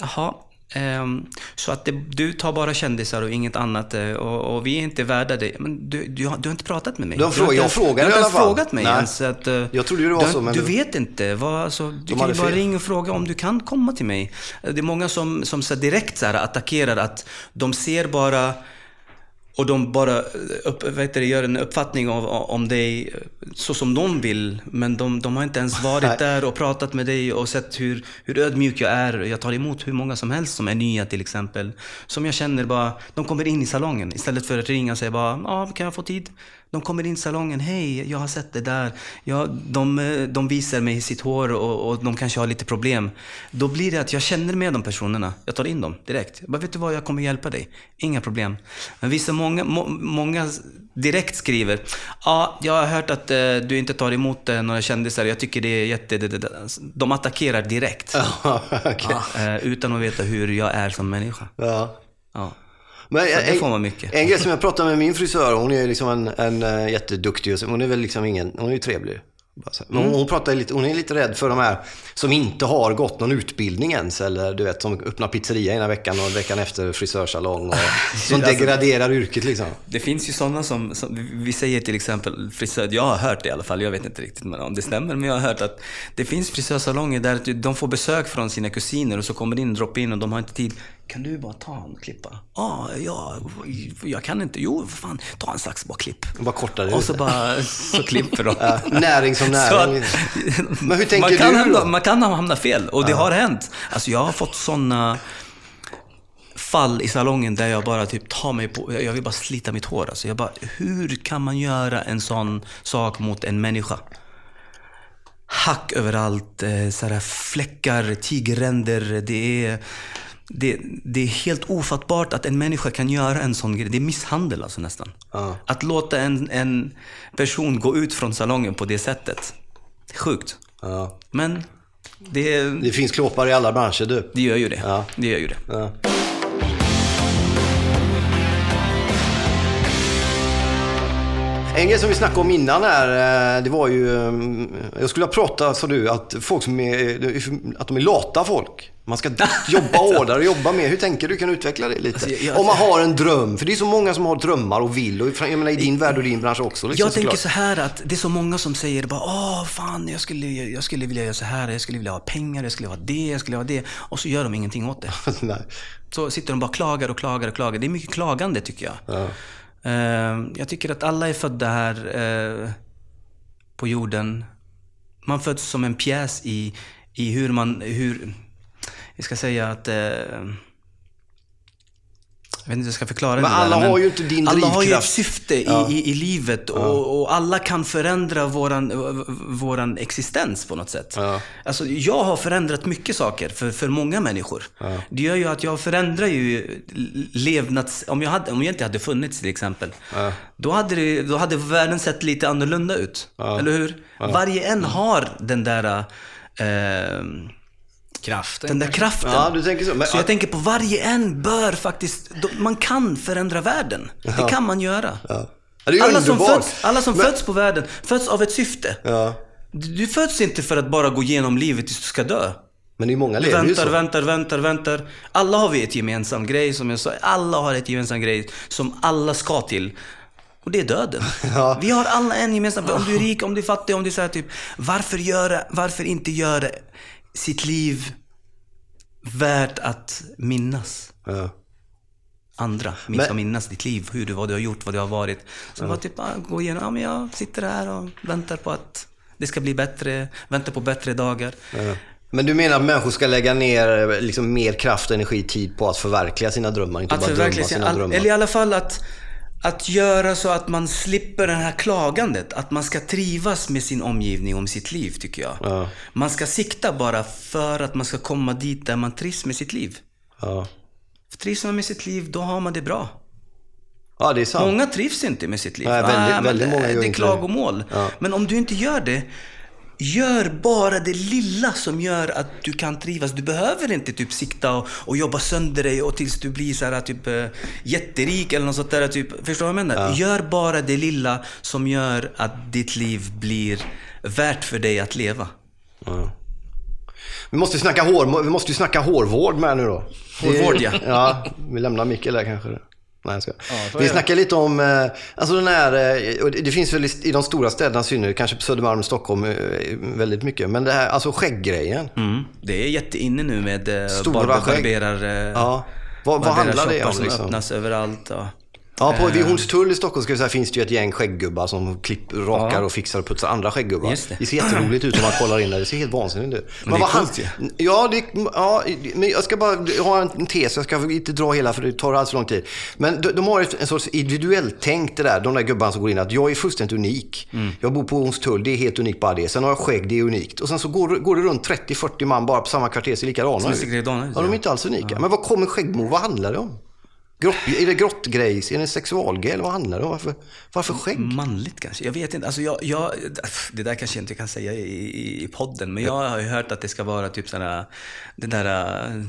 jaha. Ehm, så att det, du tar bara kändisar och inget annat eh, och, och vi är inte värda det. Men du, du, har, du har inte pratat med mig. Du har frågat- inte jag frågade Du har inte frågat mig Nej. ens. Att, eh, Jag trodde det var du, så, men Du vet inte. Vad, alltså, du kan ju bara ringa och fråga om du kan komma till mig. Det är många som, som så direkt så här attackerar att de ser bara och de bara upp, vet du, gör en uppfattning av, om dig så som de vill. Men de, de har inte ens varit där och pratat med dig och sett hur, hur ödmjuk jag är. Jag tar emot hur många som helst som är nya till exempel. Som jag känner bara, de kommer in i salongen istället för att ringa och säga bara, ja, kan jag få tid? De kommer in i salongen, hej, jag har sett det där. Ja, de, de visar mig sitt hår och, och de kanske har lite problem. Då blir det att jag känner med de personerna. Jag tar in dem direkt. Jag bara, vet du vad, jag kommer hjälpa dig. Inga problem. Men vissa, många, må, många direkt skriver, ja, jag har hört att eh, du inte tar emot eh, några kändisar. Jag tycker det är jätte... Det, det, de attackerar direkt. okay. eh, utan att veta hur jag är som människa. Ja. Ja. Men Så det en, får man mycket. en grej som jag pratade med min frisör, hon är liksom en, en uh, jätteduktig, hon är väl liksom ingen, hon är ju trevlig. Men hon, hon, pratar lite, hon är lite rädd för de här som inte har gått någon utbildning ens. Eller du vet, som öppnar pizzeria ena veckan och veckan efter frisörsalong. Och, som Alltså- degraderar yrket liksom. Det finns ju sådana som, som, vi säger till exempel frisör, jag har hört det i alla fall, jag vet inte riktigt men om det stämmer, men jag har hört att det finns frisörsalonger där de får besök från sina kusiner och så kommer det in, droppar in och de har inte tid. Kan du bara ta en klippa? Ah, ja, jag kan inte. Jo, för fan, ta en sax, bara klipp. Bara kortare Och så det. bara, så klipper de. Ja, näring som näring. att- Men hur tänker man kan du hamna, då? Man kan hamna fel och det har hänt. Alltså jag har fått sådana fall i salongen där jag bara typ tar mig på, jag vill bara slita mitt hår. Alltså jag bara, hur kan man göra en sån sak mot en människa? Hack överallt, eh, sådär fläckar, tigerränder. Det är, det, det är helt ofattbart att en människa kan göra en sån grej. Det är misshandel alltså nästan. Ja. Att låta en, en person gå ut från salongen på det sättet. Sjukt. Ja. Men det, Det finns klåpar i alla branscher du. det gör ju det. Ja. Det gör ju det. En grej som vi snackade om innan här, eh, det var ju... eh, Jag skulle ha pratat, sa du, att folk som är, att de är lata folk. Man ska jobba hårdare och jobba mer. Hur tänker du? Kan du utveckla det lite? Alltså, jag- jag- Om man har en dröm. För det är så många som har drömmar och vill. Och jag menar i din värld och din bransch också. Liksom, Jag tänker såklart. så här att det är så många som säger bara åh fan jag skulle, jag skulle vilja göra så här, jag skulle vilja ha pengar, jag skulle ha det, jag skulle ha det. Och så gör de ingenting åt det. Så sitter de bara och klagar och klagar och klagar. Det är mycket klagande tycker jag. Ja. Ehm, jag tycker att alla är födda här eh, på jorden. Man föds som en pjäs i, i hur man, hur, jag ska säga att eh, jag vet inte hur jag ska förklara Men det där, alla har ju inte din Alla har ju ett drivkraft. syfte i, i, i livet och, och alla kan förändra våran, våran existens på något sätt. Ja. Alltså, jag har förändrat mycket saker för, för många människor. Det gör ju att jag förändrar ju levnads... Om jag, hade, om jag inte hade funnits till exempel, då, hade det, då hade världen sett lite annorlunda ut. Eller hur? Varje en har den där... Eh, Kraften. den där kraften. Ja, du tänker så. Men- så jag tänker på varje en bör faktiskt... Man kan förändra världen. Det kan man göra. Ja. Ja, det är Alla som, föds, alla som Men- föds på världen föds av ett syfte. Ja. Du, du föds inte för att bara gå igenom livet tills du ska dö. Men det är många Du lever ju väntar, så. väntar, väntar, väntar. Alla har vi ett gemensamt grej, som jag sa. Alla har ett gemensamt grej som alla ska till. Och det är döden. Ja. Vi har alla en gemensam... Om du är rik, om du är fattig, om du är så här typ... Varför, göra, varför inte göra sitt liv värt att minnas? Ja. andra. Men- ska minnas ditt liv, hur du, vad du har gjort, vad du har varit. Så bara typ, ah, gå igenom, ja men jag sitter här och väntar på att det ska bli bättre, väntar på bättre dagar. Ja. Men du menar att människor ska lägga ner liksom, mer kraft, energi, tid på att förverkliga sina drömmar? Inte Att bara drömma sin, sina all, drömmar? eller i alla fall att, att göra så att man slipper det här klagandet. Att man ska trivas med sin omgivning och med sitt liv, tycker jag. Ja. Man ska sikta bara för att man ska komma dit där man trivs med sitt liv. Ja. Trivs man med sitt liv, då har man det bra. ja, det är sant. Många trivs inte med sitt liv. Nej, väldigt- men väldigt det- många gör Det är klagomål. Ja. Men om du inte gör det, gör bara det lilla som gör att du kan trivas. Du behöver inte typ sikta och, och jobba sönder dig och tills du blir så här, typ eh, jätterik eller något sånt där. Typ, förstår du vad jag menar? Gör bara det lilla som gör att ditt liv blir värt för dig att leva. Ja. Vi måste ju snacka hår, vi måste snacka hårvård med nu då. Hårvård, ja. Ja, vi lämnar Mikael där kanske. Nej, jag ska. får Vi snackar lite om, eh, alltså den här, eh, och det finns väl i- de stora städerna i synnerhet, kanske på Södermalm, Stockholm eh, väldigt mycket. Men det här, alltså skägggrejen. Mm. Det är jätteinne nu med Stora barber- skägg. barberar... eh, Ja. Vad, vad handlar det om som liksom? öppnas överallt. Ja. Ja, på, vid Hornstull i Stockholm ska vi säga, finns det ju ett gäng skägggubbar som klipp, rakar och fixar och putsar andra skägggubbar. Just det. det ser jätteroligt ut om man kollar in där. Det ser helt vansinnigt ut. Men det är coolt han- Ja, det, ja, men jag ska bara ha en tes. Jag ska inte dra hela för det tar alldeles för lång tid. Men de, de har ett- en sorts individuellt tänk det där, de där gubbarna som går in att jag är fullständigt unik. Mm. Jag bor på Hornstull, det är helt unikt bara det. Sen har jag skägg, det är unikt. Och sen så går, går det runt 30-40 man bara på samma kvarter, ser likadana Som ut. ser likadana ut, Ja, de är ja. inte alls unika. Men vad kommer skäggmord? Vad handlar det om? Grott, är det grottgrejs? Är det sexualgrej? Eller vad handlar det om? Varför, varför skägg? Manligt kanske? Jag vet inte. Alltså jag, jag, det där kanske jag inte kan säga i, i, podden, men jag har ju hört att det ska vara typ sådär, det där äh,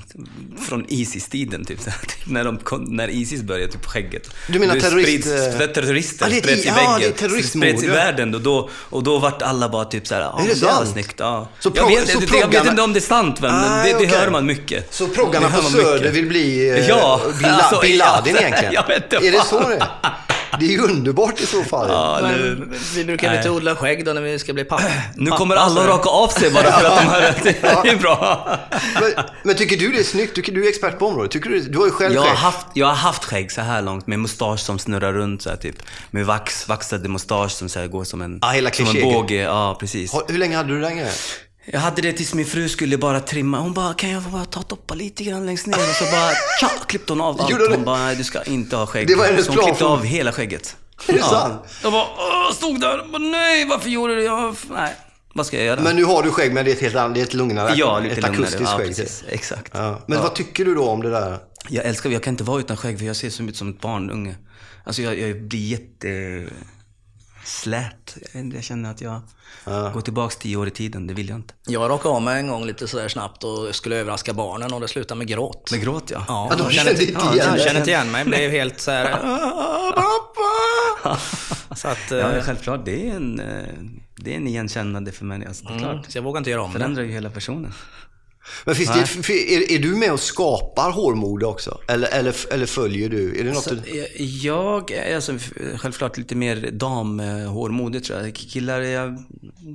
från Isis-tiden, typ, typ när, de när Isis började, typ skägget. Du menar terrorist- Sprids, eh, terrorister Ja, det ett- spreds i ja, väggen. det är terroristmord, spreds i ja. världen och då, och då vart alla bara typ såhär, ja, Är det det var sant? snyggt. Ja. Så jag, vet, så det, jag vet inte om det är sant, men Ah, det, det okej. hör man mycket. Så proggarna på Söder mycket. vill bli eh, Ja, La- alltså, ja, Laden egentligen? jag vet inte är det så det är? Det är ju underbart i så fall. Ja, Men nu, vi brukar Nej. inte odla skägg då när vi ska bli pappa. nu pappa, kommer alla att raka av sig bara för att de hör att det är bra. Men, men tycker du det är snyggt? Tycker du är expert på området? Tycker du, du har ju själv Jag har, skägg. haft, jag har haft skägg så här långt med mustasch som snurrar runt så här, typ. Med vax, vaxade mustasch som så här, går som en, Ja, hela som en båge. Ja, precis. Har- Hur länge hade du den grejen? Jag hade det tills min fru skulle bara trimma. Hon bara, kan jag bara ta och doppa lite grann längst ner? Och så bara, tja, klippte hon av allt. Gjorde det? Hon bara, nej du ska inte ha skägg. Det var hennes så hon plan klippte av hela skägget. Är det sant? Jag bara, åh, stod där och bara, nej varför gjorde du det? Jag, nej, vad ska jag göra? Men nu har du skägg, men det är ett helt annat, det är ett lugnare, ja, lite ett lugnare. akustiskt Ja, skägg. precis. Exakt. Ja. Men vad tycker du då om det där? Jag älskar, jag kan inte vara utan skägg för jag ser så ut som ett barnunge. Alltså jag, jag blir jätte slät. Jag, känner att jag går tillbaks tio år i tiden, det vill jag inte. Jag rakade av mig en gång lite sådär snabbt och skulle överraska barnen och det slutade med gråt. Med gråt ja. Ja, Ja, de kände inte ja, igen de dig. kände inte igen mig. Blev helt såhär... Pappa! Så att... Ja, eh, självklart. Det är en, eh, det är en igenkännande för mig. Alltså, det är mm, klart. så jag vågar inte göra om det. Förändrar ju hela personen. Men finns det, är, är du med och skapar hårmode också? Eller, eller, eller följer du? Är det något Så, du... jag är alltså, självklart lite mer damhårmode tror jag. Killar är jag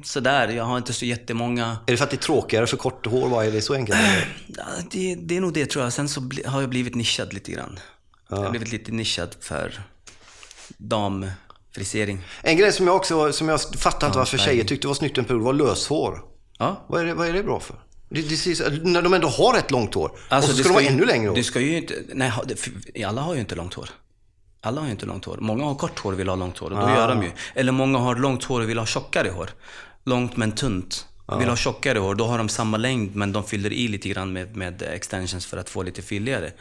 sådär. Jag har inte så jättemånga. Är det för att det är tråkigare för kort hår? Vad är det så enkelt? Ja, Det, det är nog det tror jag. Sen så har jag blivit nischad lite grann. Jag har blivit lite nischad för damfrisering. En grej som jag också, som jag fattar inte varför tjejer tyckte var snyggt en period var löshår. Ja. Vad är det, vad är det bra för? Det, det ser, så- när de ändå har ett långt hår. Alltså, och så det ska de vara ju- ännu längre hår. Du ska ju inte, nej, ha- alla har ju inte långt hår. Alla har ju inte långt hår. Många har kort hår och vill ha långt hår och då Ah. gör de ju. Eller många har långt hår och vill ha tjockare hår. Långt men tunt. Ah. Vill ha tjockare hår, då har de samma längd men de fyller i lite grann med, med extensions för att få lite fylligare.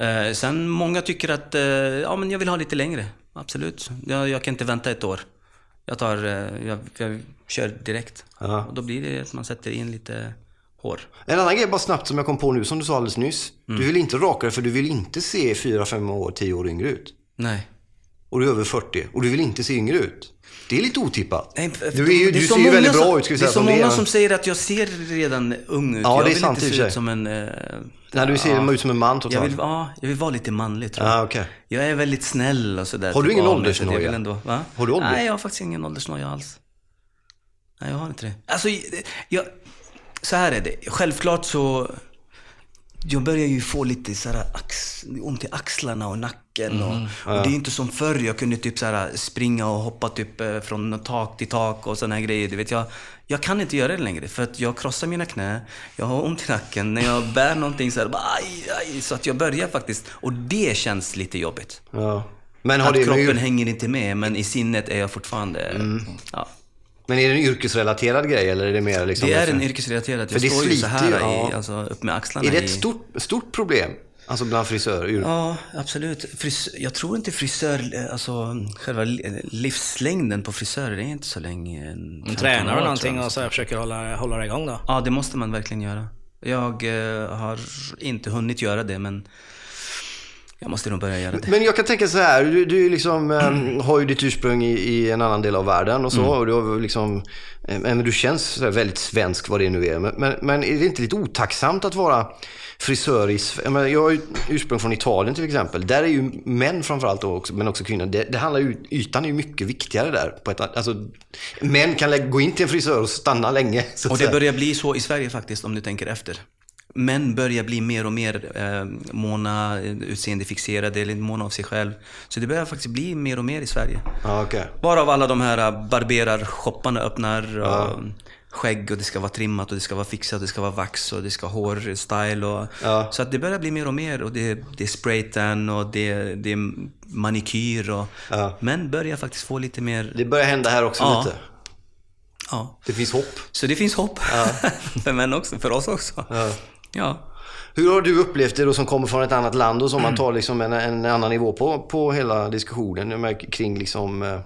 Eh, sen många tycker att, eh, ja men jag vill ha lite längre. Absolut. Jag, jag kan inte vänta ett år. Jag tar, eh, jag, jag kör direkt. Och då blir det att man sätter in lite hår. En annan grej bara snabbt som jag kom på nu, som du sa alldeles nyss. Mm. Du vill inte raka dig för du vill inte se 4-5 år, 10 år yngre ut. Nej. Och du är över 40 och du vill inte se yngre ut. Det är lite otippat. Nej, du är ju, du ser ju väldigt bra ut ska vi Det är säga. så som många är. som säger att jag ser redan ung ut. Ja, jag det är vill sant inte se ut som en... eh, När du ser ja. ut som en man trots jag vill, ja, jag vill vara lite manlig tror jag. Ah, okej. Jag är väldigt snäll och sådär. Har du typ ingen åldersnoja? Ändå, va? Har du ålder? Nej, jag har faktiskt ingen åldersnoja alls. Nej, jag har inte det. Alltså, jag, så här är det. Självklart så... Jag börjar ju få lite så här ax, ont i axlarna och nacken. Och, och det är inte som förr. Jag kunde typ så här springa och hoppa typ eh, från tak till tak och här grejer. Du vet, jag, jag kan inte göra det längre för att jag krossar mina knä. Jag har ont i nacken. När jag bär någonting så här, bara, aj, aj, så att jag börjar faktiskt. Och det känns lite jobbigt. Ja. Men, har Att kroppen men, hänger inte med, men i sinnet är jag fortfarande... Mm. Ja. Men är det en yrkesrelaterad grej eller är det mer liksom... Det är en yrkesrelaterad. Jag För det står ju så här, ju, ja. i, alltså, upp med axlarna. Är det i- ett stort, stort problem? Alltså bland frisörer? Ja, absolut. Fris- jag tror inte frisör, alltså själva li- livslängden på frisörer är inte så länge. än 15 Tränar du någonting jag. och så här försöker hålla, hålla det igång då? Ja, det måste man verkligen göra. Jag eh, har inte hunnit göra det, men jag måste nog börja göra det. Men jag kan tänka så här, du, du liksom, eh, har ju ditt ursprung i, i en annan del av världen och så. Mm. Och du, har liksom, eh, men du känns väldigt svensk vad det nu är. Men, men, men är det inte lite otacksamt att vara frisör i Sve- jag, har ju ursprung från Italien till exempel. Där är ju män framförallt också, men också kvinnor. Det, det handlar ju, ytan är ju mycket viktigare där. På ett, alltså, män kan gå in till en frisör och stanna länge. Och det börjar bli så i Sverige faktiskt, om du tänker efter. Män börjar bli mer och mer eh, måna, utseendefixerade, eller måna av sig själv. Så det börjar faktiskt bli mer och mer i Sverige. Ja, okej. Varav alla de här äh, barberarshopparna öppnar. Och Skägg och det ska vara trimmat och det ska vara fixat och det ska vara vax och det ska vara hårstyle. Och, Ja. Så att det börjar bli mer och mer och det, det är spraytan och det, det är manikyr. Och, Ja. Män börjar faktiskt få lite mer... Det börjar hända här också Ja. lite. Ja. Det finns hopp. Så det finns hopp. för män också, för oss också. Ja. Hur har du upplevt det då som kommer från ett annat land och som Mm. man tar liksom en, en annan nivå på, på hela diskussionen kring liksom, eh,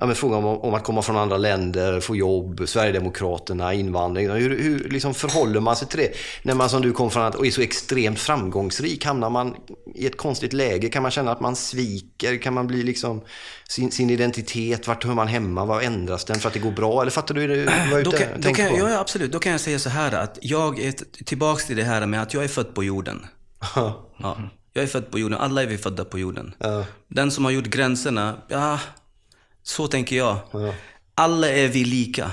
ja, men frågan om, om att komma från andra länder, få jobb, Sverigedemokraterna, invandring. Hur, hur liksom förhåller man sig till det? När man som du kom från att, och är så extremt framgångsrik, hamnar man i ett konstigt läge? Kan man känna att man sviker? Kan man bli liksom sin, sin identitet? Vart hör man hemma? Vad ändras den för att det går bra? Eller fattar du vad jag kan, då tänker kan, på? ja, absolut. Då kan jag säga så här att jag är tillbaks till det här med att jag är född på jorden. Ja, jag är född på jorden. Alla är vi födda på jorden. Ja. Den som har gjort gränserna, ja, så tänker jag. Ja. Alla är vi lika.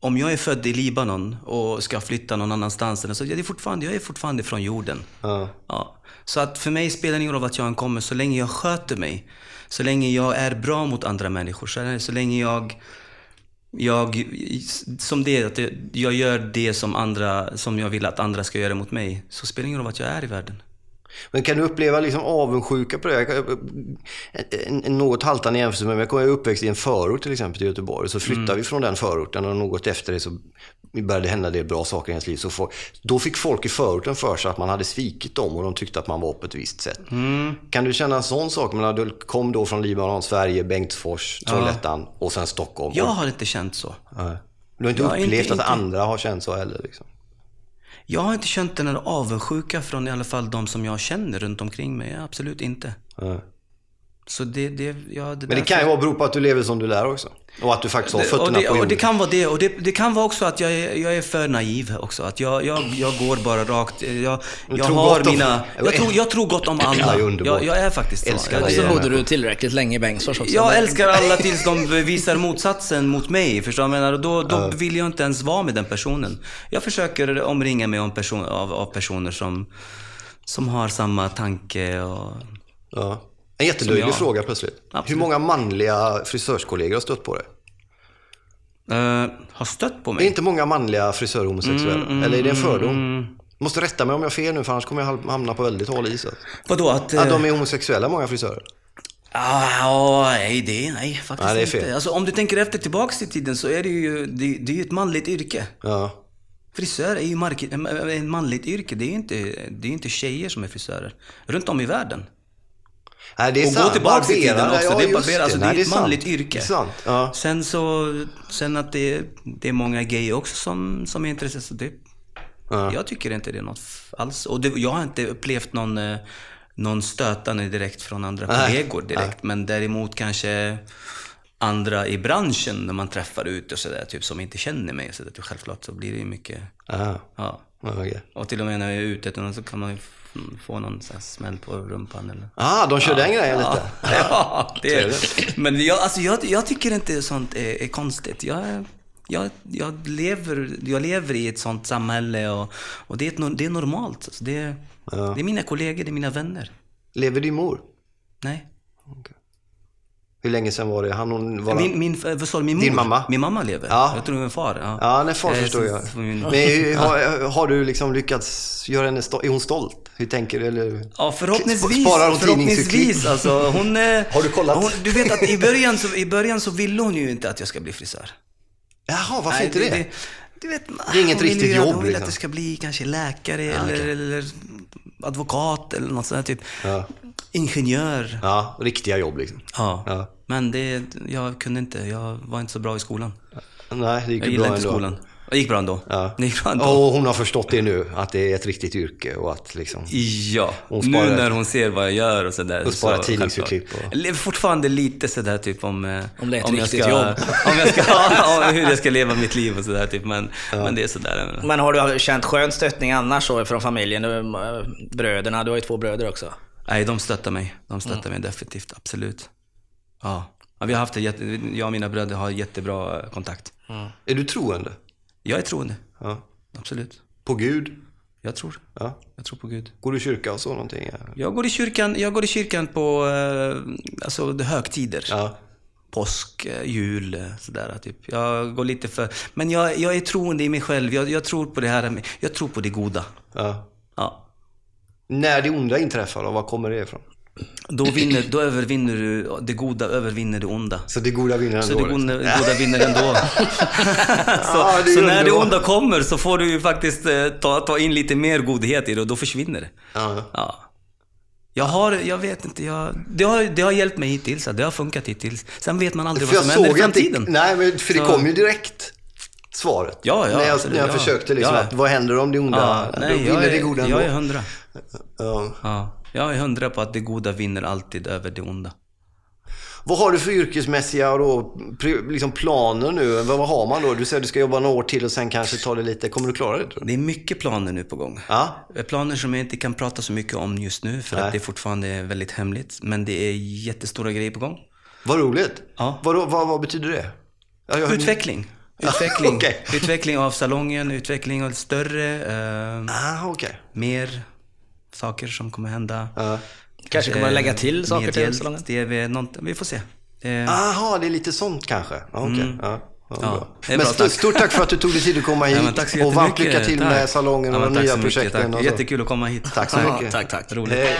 Om jag är född i Libanon och ska flytta någon annanstans, så jag är fortfarande, jag är fortfarande från jorden. Ja. Ja. Så att för mig spelar det ingen roll vart jag än kommer, så länge jag sköter mig. Så länge jag är bra mot andra människor. Så, länge jag, jag, som det, att jag gör det som, andra, som jag vill att andra ska göra mot mig. Så spelar det ingen roll vart jag är i världen. Men kan du uppleva liksom avundsjuka på det? Jag- En, en något haltande jämförelse, men jag är uppväxt i en förort till exempel till Göteborg. Så flyttade vi från den förorten och något efter det så började hända det bra saker i ens liv. Så folk, då fick folk i förorten för sig att man hade svikit dem och de tyckte att man var på ett visst sätt. Kan du känna en sån sak? Men du kom då från Libanon, Sverige, Bengtsfors, Trollhättan och sen Stockholm. Jag har inte känt så. Nej. Du har inte Ja, inte- upplevt att inte- andra har känt så heller? Liksom. Jag har inte känt den här avundsjuka från i alla fall de som jag känner runt omkring mig. Absolut inte. Nej. Så det, det, ja, det Men det kan ju vara bero på att du lever som du lär också. Och att du faktiskt har och fötterna det, på och jorden. det kan vara det. Och det, det kan vara också att jag är, jag är för naiv också. Att jag, jag, jag går bara rakt. Jag, jag har gott om- mina... Jag tror, jag tror gott om Ja, det alla. underbart. Jag, jag är faktiskt så. Älskar dig. Så Ja. bodde du tillräckligt länge i Bengtsfors också. jag älskar alla tills de visar motsatsen mot mig. Förstår du menar? Och Då, då vill jag inte ens vara med den personen. Jag försöker omringa mig om person, av, av personer som, som har samma tanke och... Ja. En jättelöjlig fråga plötsligt. Absolut. Hur många manliga frisörskollegor har stött på dig? eh, har stött på Det är mig. inte många manliga frisörer homosexuella. Mm, Eller är det en fördom? Måste rätta mig om jag har fel nu för annars kommer jag hamna på väldigt hal is. alltså. Vadå? Att, Att eh, de är homosexuella, många frisörer. Ah, nej, det, nej, faktiskt Nej, det inte. Alltså, om du tänker efter tillbaks i tiden så är det ju, det, det är ju ett manligt yrke. Ja. Frisör är ju ett manligt yrke. Det är ju inte, det är inte tjejer som är frisörer. Runt om i världen. Nej, det är Och sant. gå tillbaks i tiden också. ja, det är, barberare, alltså, det Nej, är ett sant. manligt yrke. Det. Ja. Sen så, sen att det, det är många gay också som, som är intresserade. Så det, Ja. Jag tycker inte det är något alls. Och det, jag har inte upplevt någon, eh, någon stötande direkt från andra Nej. kollegor direkt. Men däremot kanske andra i branschen när man träffar ut och sådär, typ som inte känner mig. Så där, självklart så blir det ju mycket, Ja. okej. Och till och med när jag är ute så kan man få någon så smäll på rumpan eller... Ah, de kör den grejen lite. Ja, det är. Men jag, alltså, jag, jag tycker inte sånt är, är konstigt. Jag, jag, jag, lever, jag lever i ett sånt samhälle och, och det, är ett, det är normalt. Alltså, det, är- Ja. det är mina kollegor, det är mina vänner. Lever din mor? Nej. Hur länge sedan var det? Han, hon, var Min, min, vad sa du, min mor? Din mamma? Min mamma lever. Ja. Jag tror min far. Ja, Ja, nej, far förstår jag. Men har, har du liksom lyckats göra henne stolt? Är hon stolt? Hur tänker du? Eller? Ja, förhoppningsvis. Sparar hon förhoppningsvis alltså, hon, eh, Har du kollat? Hon, du vet att i början, så, i början så ville hon ju inte att jag ska bli frisör. Jaha, varför Nej, inte det? du vet, Det är inget riktigt ju- jobb, Hon vill liksom. att det ska bli kanske läkare eller, okej. eller advokat eller något sånt där typ. Ja. Ingenjör. Ja, riktiga jobb liksom. Ja. Ja. Men det, jag kunde inte. Jag var inte så bra i skolan. Nej, det gick Jag ju bra gillade inte ändå. skolan. Det gick bra ändå. Ja. Det gick bra ändå. Och hon har förstått det nu, att det är ett riktigt yrke och att liksom... Ja, Hon sparar- nu när hon ser vad jag gör och sådär. Och sparar så, tidningsurklipp och- fortfarande lite sådär typ om... eh, Om det är ett jag riktigt ska, jobb. Om jag ska, om hur jag ska leva mitt liv och sådär typ. Men, men det är sådär. Men har du känt skön stöttning annars så från familjen? Eh, Bröderna, du har ju två bröder också. Nej, de stöttar mig. De stöttar Mm. mig definitivt, absolut. Ja. ja vi har haft det jätte, jag och mina bröder har jättebra eh, kontakt. Är du troende? Jag är troende, Ja. absolut. På Gud? Jag tror. Ja. Jag tror på Gud. Går du i kyrka och så någonting? Ja. Jag går i kyrkan, jag går i kyrkan på eh, alltså, högtider. ja. Påsk, eh, jul, sådär typ. Jag går lite för... Men jag, jag är troende i mig själv. Jag, jag tror på det här, jag tror på det goda. ja. Ja. När det onda inträffar, då, var kommer det ifrån? Då, vinner, då övervinner du, det goda övervinner det onda. Så det goda vinner ändå? Så det liksom. goda, det goda vinner ändå. så är så när det onda kommer så får du ju faktiskt eh, ta, ta in lite mer godhet i det och då försvinner det. Ja. Ja. Jag har, jag vet inte, jag, det, har, det har hjälpt mig hittills. Det har funkat hittills. Sen vet man aldrig För vad som händer i att det, framtiden. nej, men för det Så- kom ju direkt, svaret. Ja, ja, när jag, absolut, när jag ja. försökte liksom, Ja. att vad händer om det onda, Ja, nej, vinner jag det goda är, ändå. jag är hundra. Ja. Ja, jag är hundra på att det goda vinner alltid över det onda. Vad har du för yrkesmässiga då, liksom planer nu? Vad, har man då? Du säger att du ska jobba några år till och sen kanske ta det lite. Kommer du klara det tror du? Det är mycket planer nu på gång. Ja. Planer som jag inte kan prata så mycket om just nu för Nej. att det fortfarande är väldigt hemligt. Men det är jättestora grejer på gång. Vad roligt. Ja. Vad, vad, vad betyder det? Ja, jag- Utveckling. Utveckling, Okej. utveckling av salongen, utveckling av större, eh, Ah, okej. mer saker som kommer hända. Ja. Kanske kommer att lägga till saker till salongen? TV, något, vi får se. Eh, Aha, det är lite sånt kanske. Ja, okej. Ja. Ja, Mm. Ja, men bra, stort, tack. stort tack för att du tog dig tid att komma hit. ja, och varmt lycka till Tack. med salongen och de nya mycket, projekten. tack. och så. Jättekul att komma hit. Tack så mycket. tack, tack. Roligt. Hej.